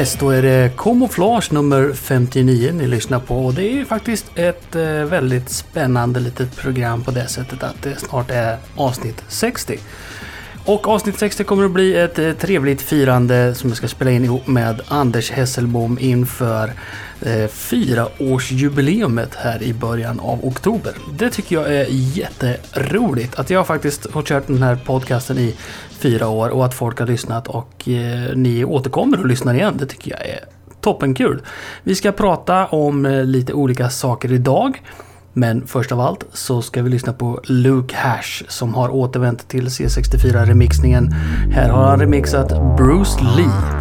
Yes, då är det Camouflage nummer 59 ni lyssnar på. Och det är ju faktiskt ett eh, väldigt spännande litet program på det sättet att det snart är avsnitt 60. Och avsnitt 60 kommer att bli ett eh, trevligt firande som jag ska spela in ihop med Anders Hesselbom inför eh, fyraårsjubileumet här i början av oktober. Det tycker jag är jätteroligt att jag faktiskt har kört den här podcasten i fyra år och att folk har lyssnat och eh, ni återkommer och lyssnar igen. Det tycker jag är toppenkul. Vi ska prata om eh, lite olika saker idag. Men först av allt så ska vi lyssna på Luke Hash som har återvänt till C64-remixningen. Här har han remixat Bruce Lee.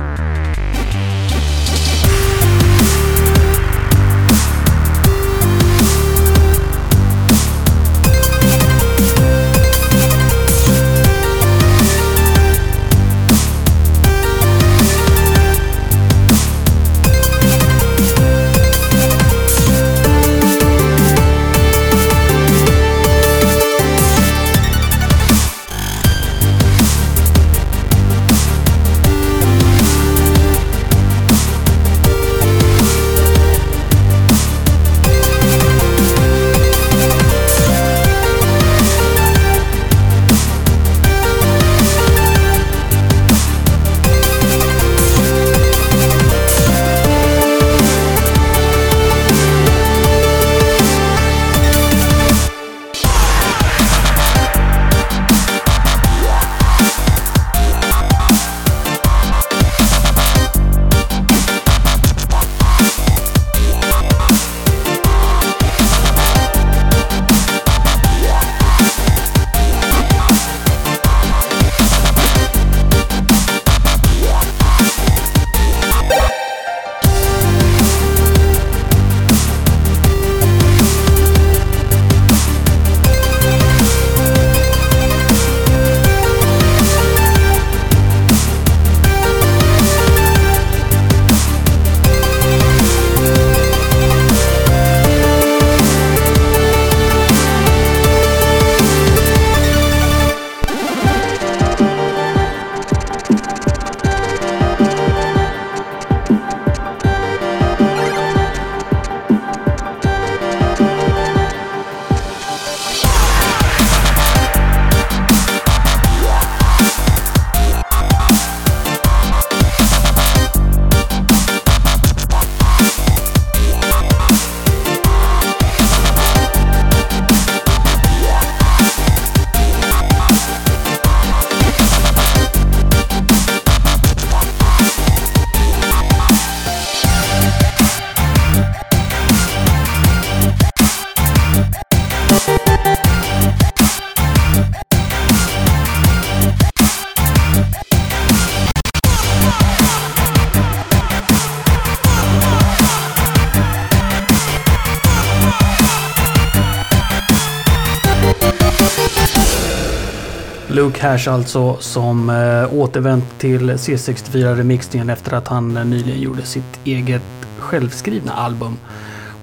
Joe Cash alltså som eh, återvänt till C64-remixningen efter att han eh, nyligen gjorde sitt eget självskrivna album.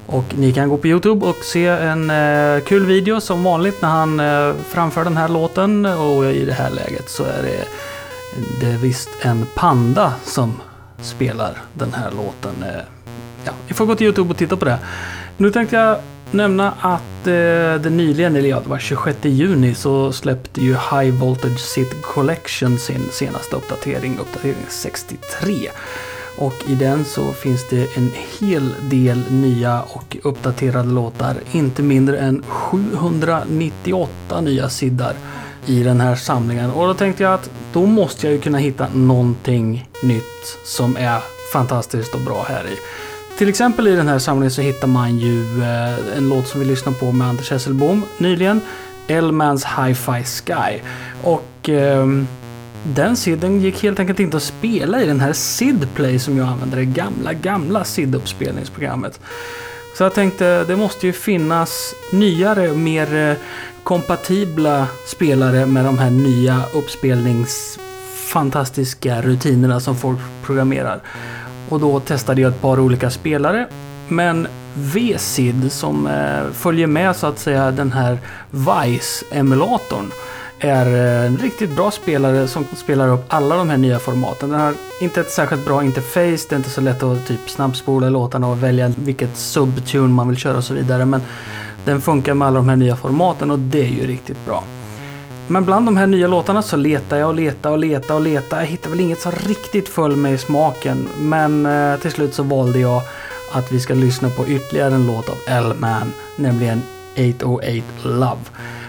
Och ni kan gå på Youtube och se en eh, kul video som vanligt när han eh, framför den här låten. Och i det här läget så är det, det är visst en panda som spelar den här låten. Eh, ja, ni får gå till Youtube och titta på det. Nu tänkte jag nämna att eh, det nyligen, eller ja, det var 26 juni, så släppte ju High Voltage Sit Collection sin senaste uppdatering, uppdatering 63. Och i den så finns det en hel del nya och uppdaterade låtar. Inte mindre än 798 nya siddar i den här samlingen. Och då tänkte jag att då måste jag ju kunna hitta någonting nytt som är fantastiskt och bra här i. Till exempel i den här samlingen så hittar man ju eh, en låt som vi lyssnade på med Anders Hesselbom nyligen. Elmans Hi-Fi Sky. Och eh, den SIDen gick helt enkelt inte att spela i den här SID Play som jag använder, det gamla, gamla SID-uppspelningsprogrammet. Så jag tänkte, det måste ju finnas nyare, mer eh, kompatibla spelare med de här nya uppspelningsfantastiska rutinerna som folk programmerar. Och då testade jag ett par olika spelare. Men VSID som eh, följer med så att säga den här Vice-emulatorn är eh, en riktigt bra spelare som spelar upp alla de här nya formaten. Den har inte ett särskilt bra interface, det är inte så lätt att typ snabbspola låtarna och välja vilket subtune man vill köra och så vidare. Men den funkar med alla de här nya formaten och det är ju riktigt bra. Men bland de här nya låtarna så letar jag och letar och letar och letar. Jag hittar väl inget som riktigt föll mig i smaken. Men eh, till slut så valde jag att vi ska lyssna på ytterligare en låt av L-Man, nämligen 808 Love.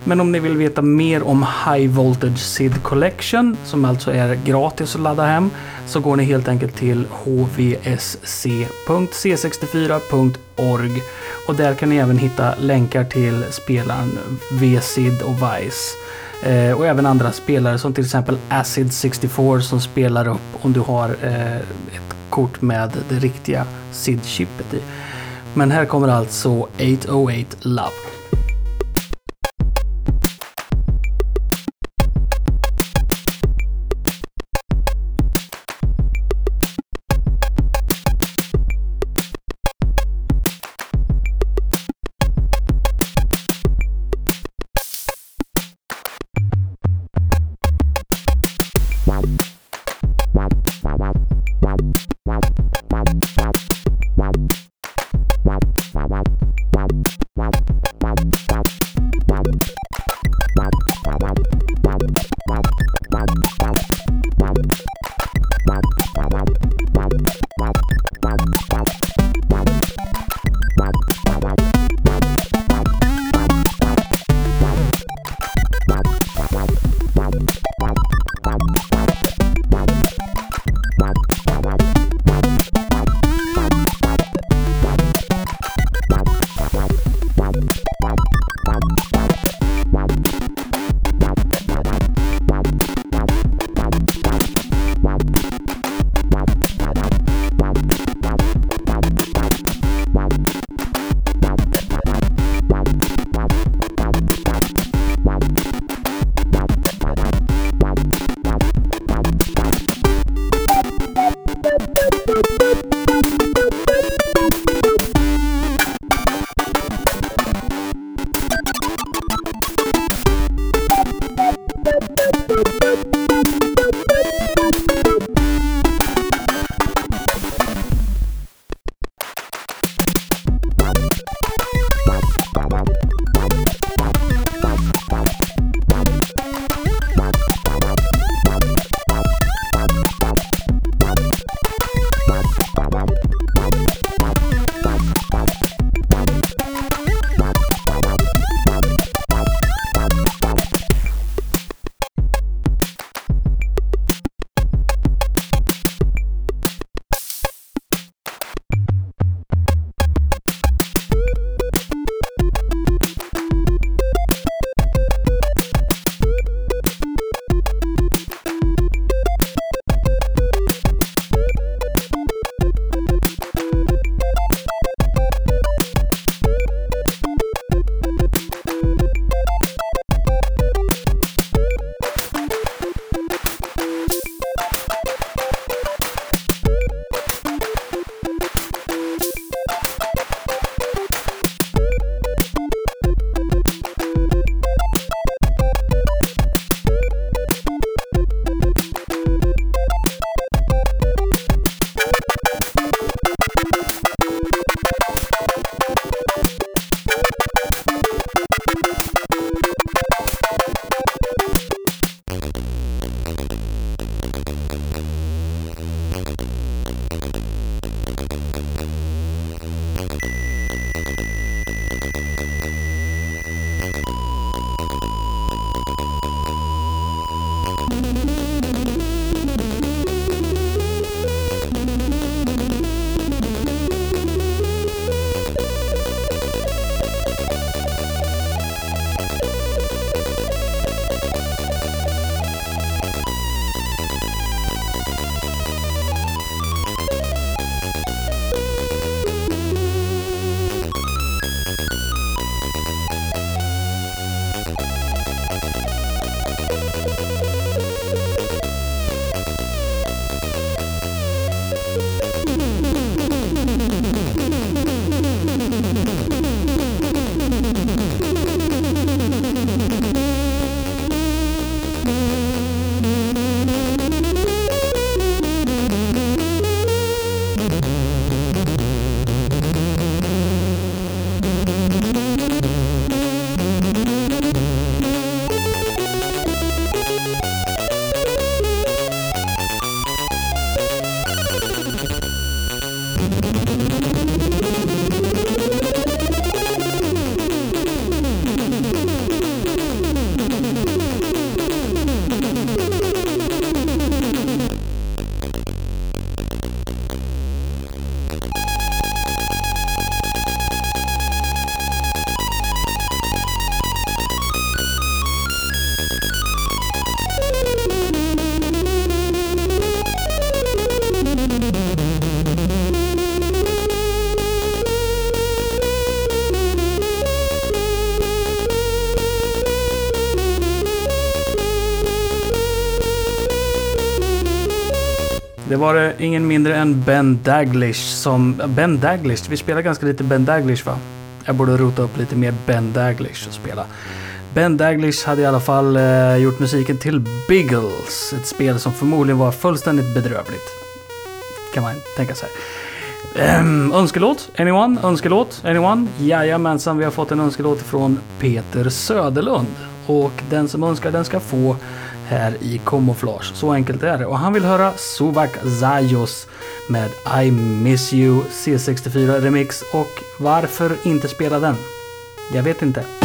Men om ni vill veta mer om High Voltage SID Collection, som alltså är gratis att ladda hem, så går ni helt enkelt till hvsc.c64.org och där kan ni även hitta länkar till spelaren VSID och Vice. Eh, och även andra spelare som till exempel Acid 64 som spelar upp om du har eh, ett kort med det riktiga SID-chippet i. Men här kommer alltså 808 Love. Var det ingen mindre än Ben Daglish som... Ben Daglish, vi spelar ganska lite Ben Daglish va? Jag borde rota upp lite mer Ben Daglish och spela. Ben Daglish hade i alla fall eh, gjort musiken till Biggles. Ett spel som förmodligen var fullständigt bedrövligt. Kan man tänka sig. Um, önskelåt? Anyone? Önskelåt? Anyone? Jajamensan, vi har fått en önskelåt från Peter Söderlund. Och den som önskar den ska få här i Camouflage. Så enkelt är det. Och han vill höra Suvak Zayos med I Miss You C64 Remix. Och varför inte spela den? Jag vet inte.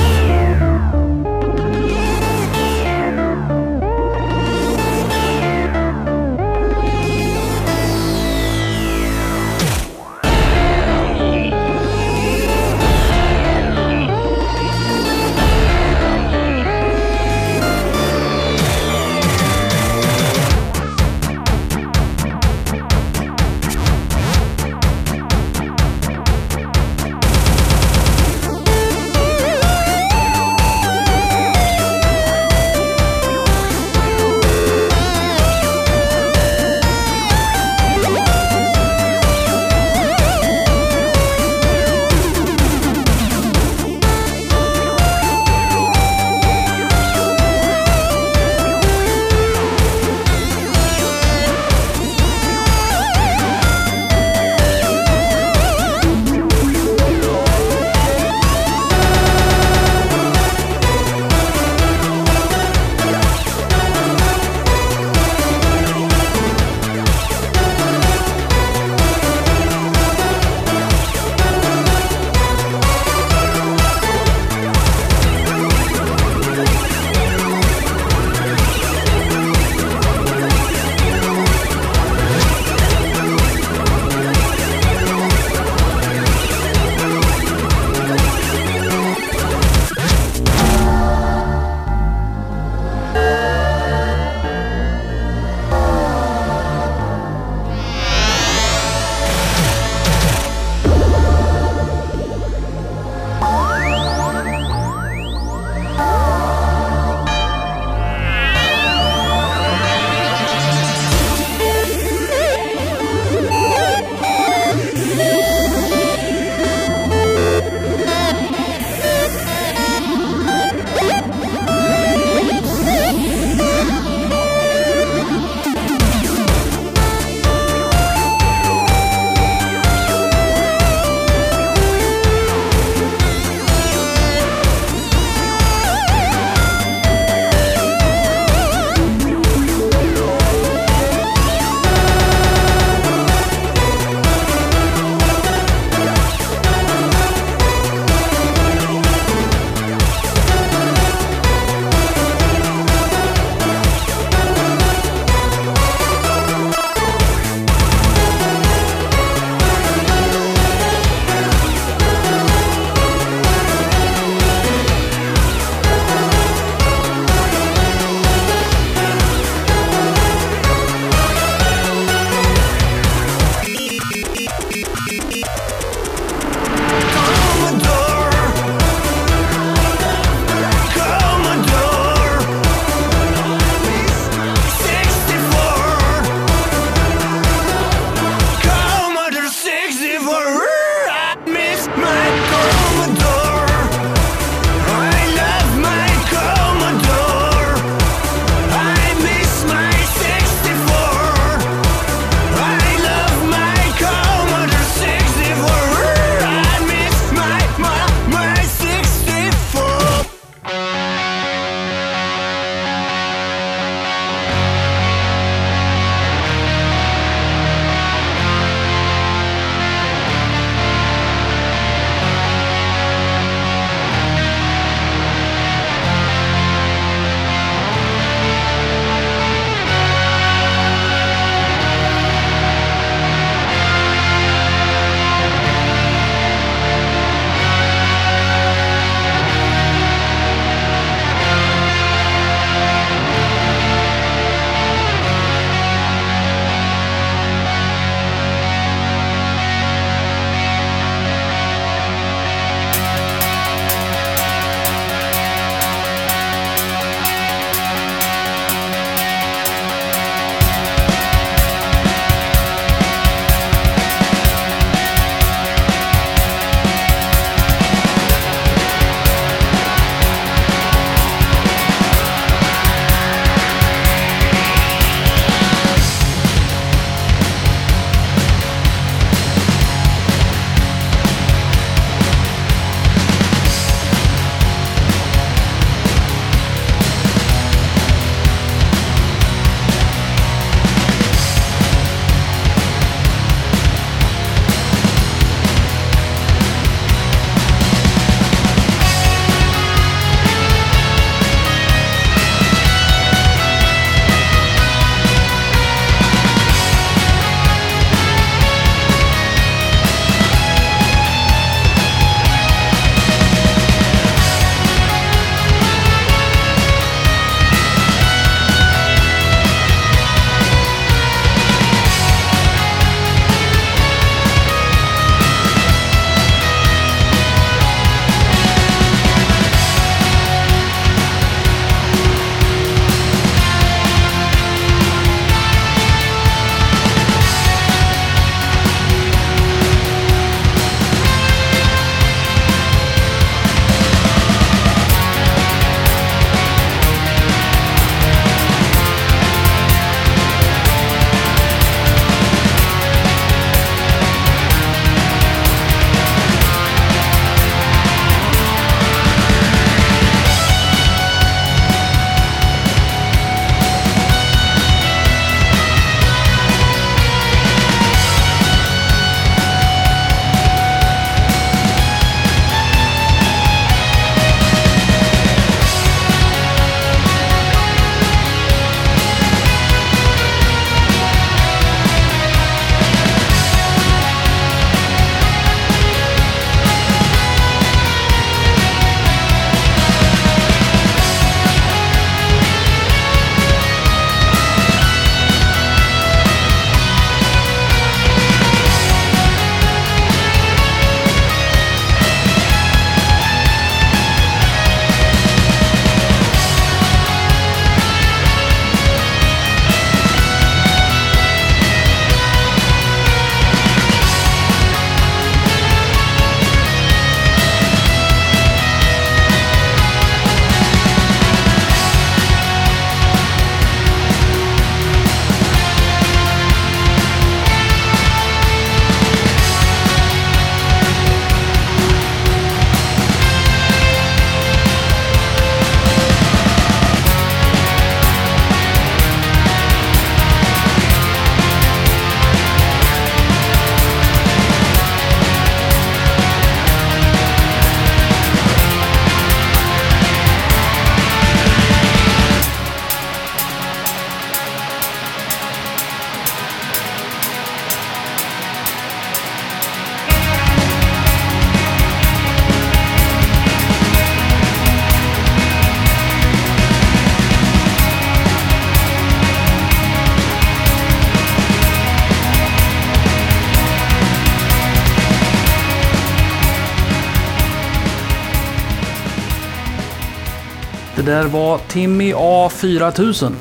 Där var Timmy A4000.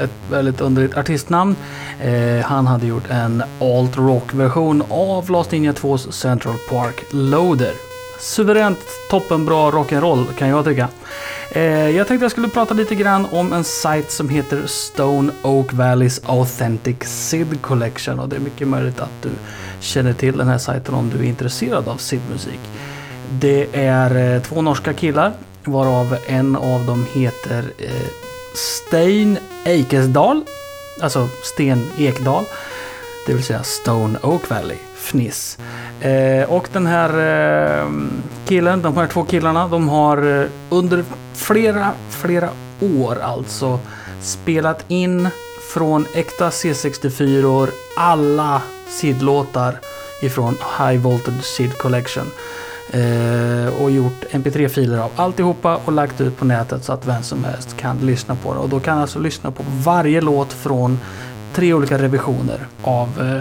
Ett väldigt underligt artistnamn. Eh, han hade gjort en alt rock version av Last Ninja 2s Central Park Loader. Suveränt toppenbra rock'n'roll kan jag tycka. Eh, jag tänkte jag skulle prata lite grann om en sajt som heter Stone Oak Valleys Authentic SID Collection och det är mycket möjligt att du känner till den här sajten om du är intresserad av SID-musik. Det är eh, två norska killar varav en av dem heter eh, Stein Eikesdal, alltså Sten Ekdal, det vill säga Stone Oak Valley, Fniss. Eh, och den här eh, killen, de här två killarna, de har eh, under flera, flera år alltså spelat in från äkta C64 alla SID-låtar ifrån High Voltage SID Collection. Eh, och gjort mp3-filer av alltihopa och lagt ut på nätet så att vem som helst kan lyssna på det. Och då kan alltså lyssna på varje låt från tre olika revisioner av eh,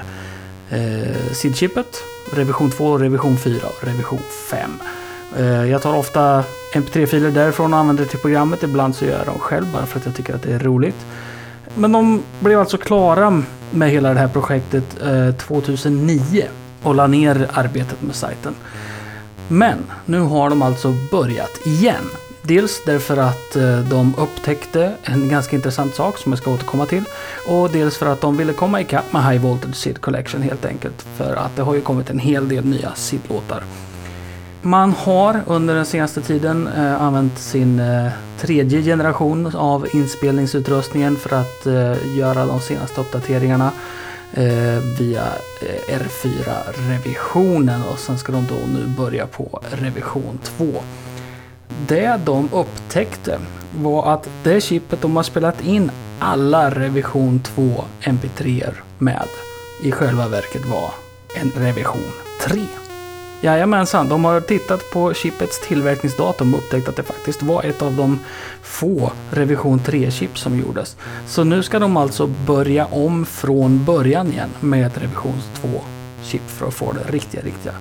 eh SID-chippet. Revision 2, revision 4 och revision 5. Eh, jag tar ofta mp3-filer därifrån och använder det till programmet. Ibland så gör jag dem själv bara för att jag tycker att det är roligt. Men de blev alltså klara med hela det här projektet eh, 2009 och la ner arbetet med sajten. Men nu har de alltså börjat igen. Dels därför att eh, de upptäckte en ganska intressant sak som jag ska återkomma till. Och dels för att de ville komma ikapp med High Voltage SID Collection helt enkelt. För att det har ju kommit en hel del nya SID-låtar. Man har under den senaste tiden eh, använt sin eh, tredje generation av inspelningsutrustningen för att eh, göra de senaste uppdateringarna Eh, via eh, R4-revisionen och sen ska de då nu börja på revision 2. Det de upptäckte var att det chippet de har spelat in alla revision 2 mp3 med i själva verket var en revision 3. Jajamensan, de har tittat på chippets tillverkningsdatum och upptäckt att det faktiskt var ett av de få revision 3-chip som gjordes. Så nu ska de alltså börja om från början igen med ett revision 2-chip för att få det riktiga, riktiga.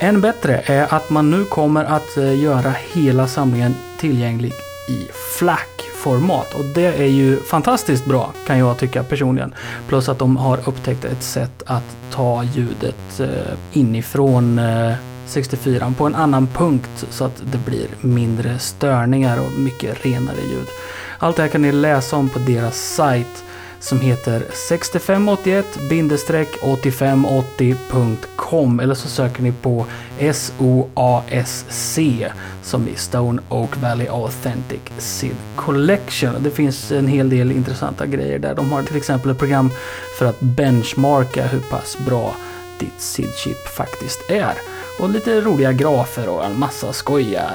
Än bättre är att man nu kommer att eh, göra hela samlingen tillgänglig i FLAC format och det är ju fantastiskt bra kan jag tycka personligen. Plus att de har upptäckt ett sätt att ta ljudet eh, inifrån eh, 64 på en annan punkt så att det blir mindre störningar och mycket renare ljud. Allt det här kan ni läsa om på deras sajt som heter 6581-8580.com eller så söker ni på SOASC som i Stone Oak Valley Authentic SID Collection. Det finns en hel del intressanta grejer där. De har till exempel ett program för att benchmarka hur pass bra ditt SID-chip faktiskt är. Och lite roliga grafer och en massa skoja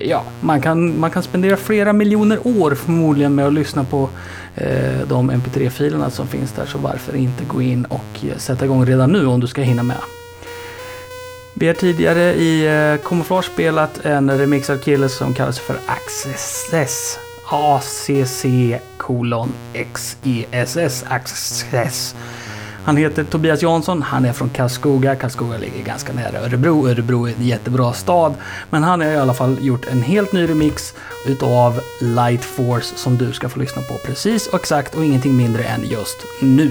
ja, man kan, man kan spendera flera miljoner år förmodligen med att lyssna på eh, de mp3-filerna som finns där. Så varför inte gå in och eh, sätta igång redan nu om du ska hinna med. Vi har tidigare i eh, Camouflage spelat en remixad kille som kallas för Access. ACC kolon XESS Access. Han heter Tobias Jansson, han är från Karlskoga. Karlskoga ligger ganska nära Örebro. Örebro är en jättebra stad. Men han har i alla fall gjort en helt ny remix utav Light Force som du ska få lyssna på precis och exakt och ingenting mindre än just nu.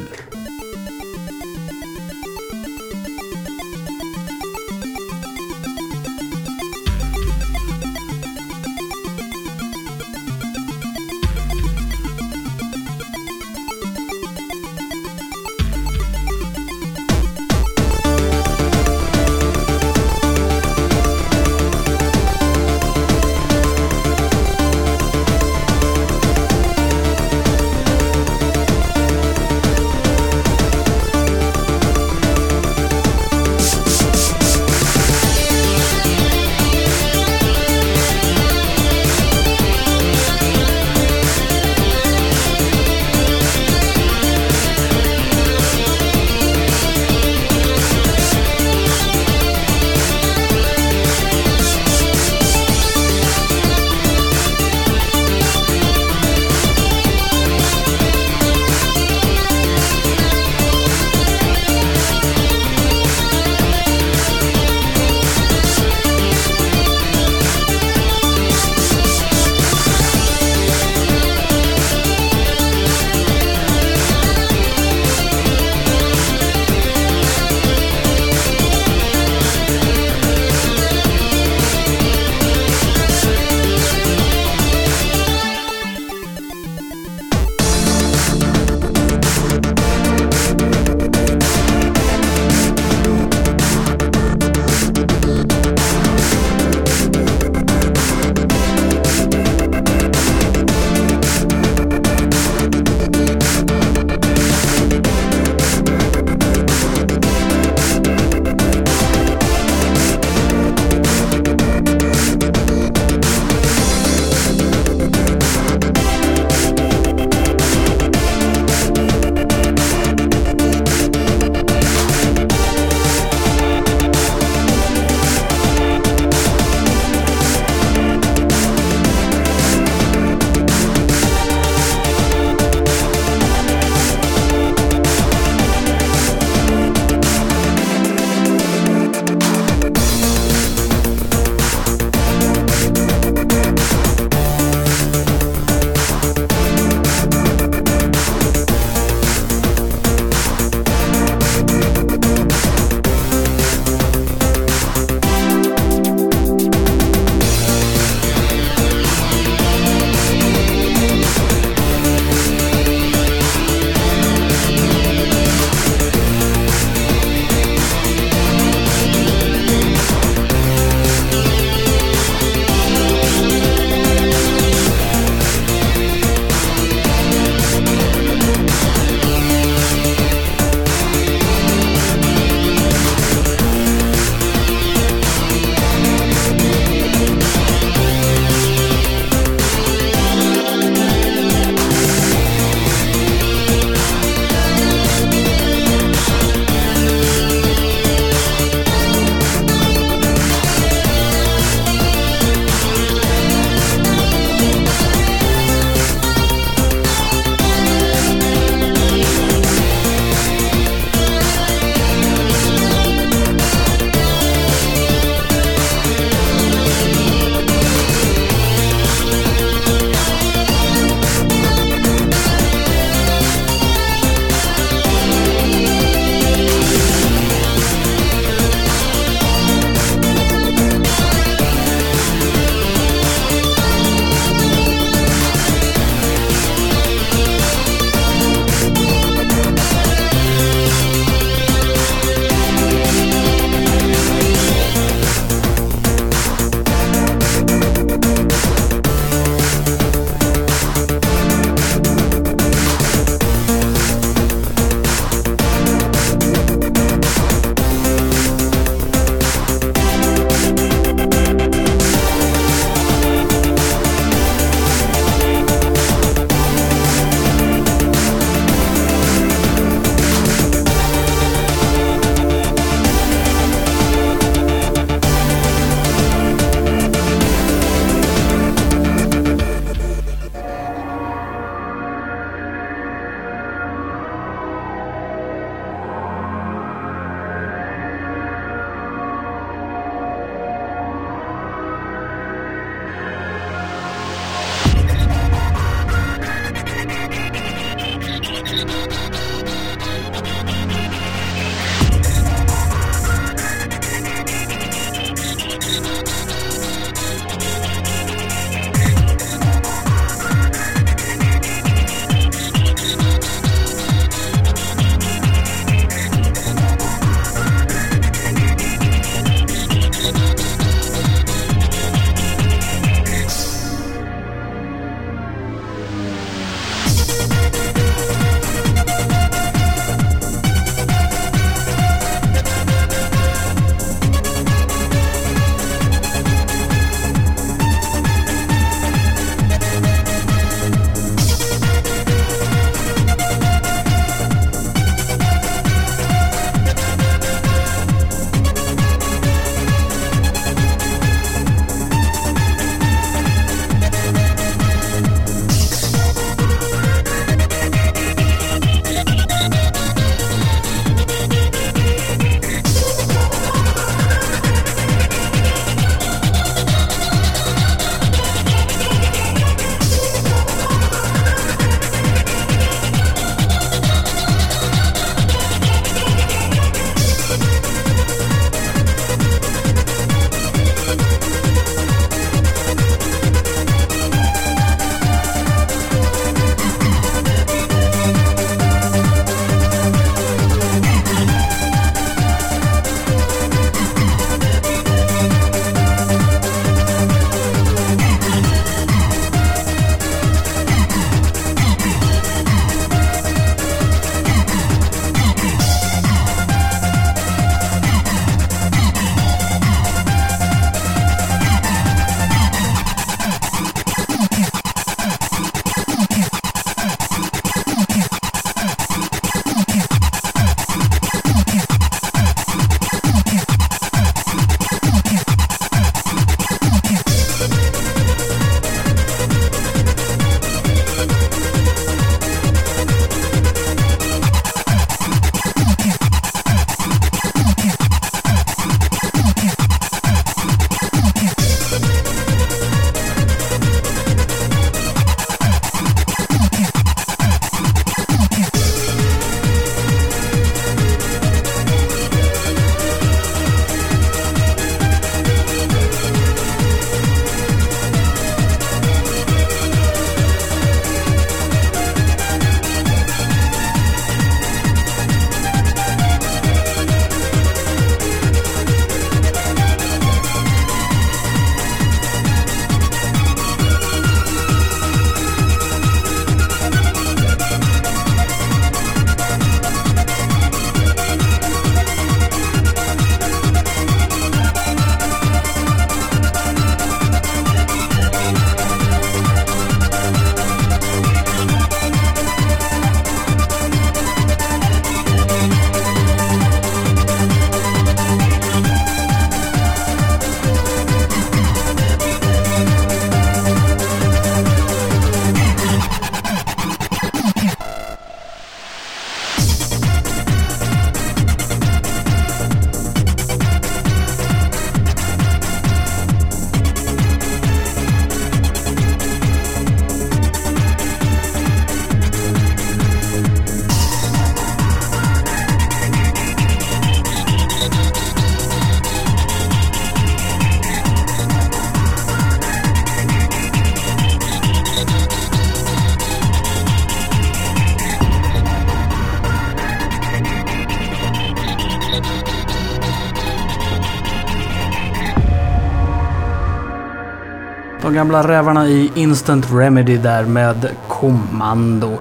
Gamla rävarna i Instant Remedy där med Kommando.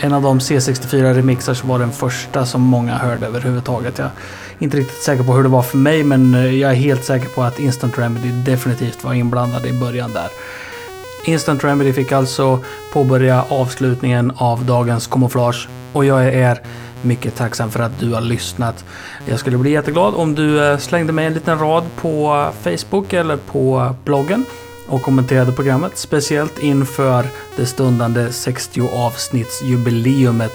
En av de C64-remixar som var den första som många hörde överhuvudtaget. Jag är inte riktigt säker på hur det var för mig men eh, jag är helt säker på att Instant Remedy definitivt var inblandad i början där. Instant Remedy fick alltså påbörja avslutningen av dagens kamouflage och jag är mycket tacksam för att du har lyssnat. Jag skulle bli jätteglad om du eh, slängde med en liten rad på eh, Facebook eller på bloggen och kommenterade programmet. Speciellt inför det stundande 60 avsnittsjubileumet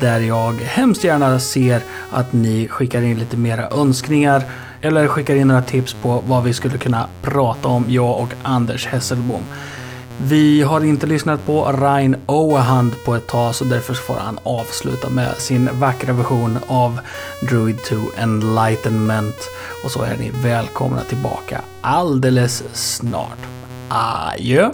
där jag hemskt gärna ser att ni skickar in lite mera önskningar eller skickar in några tips på vad vi skulle kunna prata om, jag och Anders Hesselbom. Vi har inte lyssnat på Ryan Oahand på ett tag så därför får han avsluta med sin vackra version av Druid 2 Enlightenment. Och så är ni välkomna tillbaka alldeles snart. Adjö!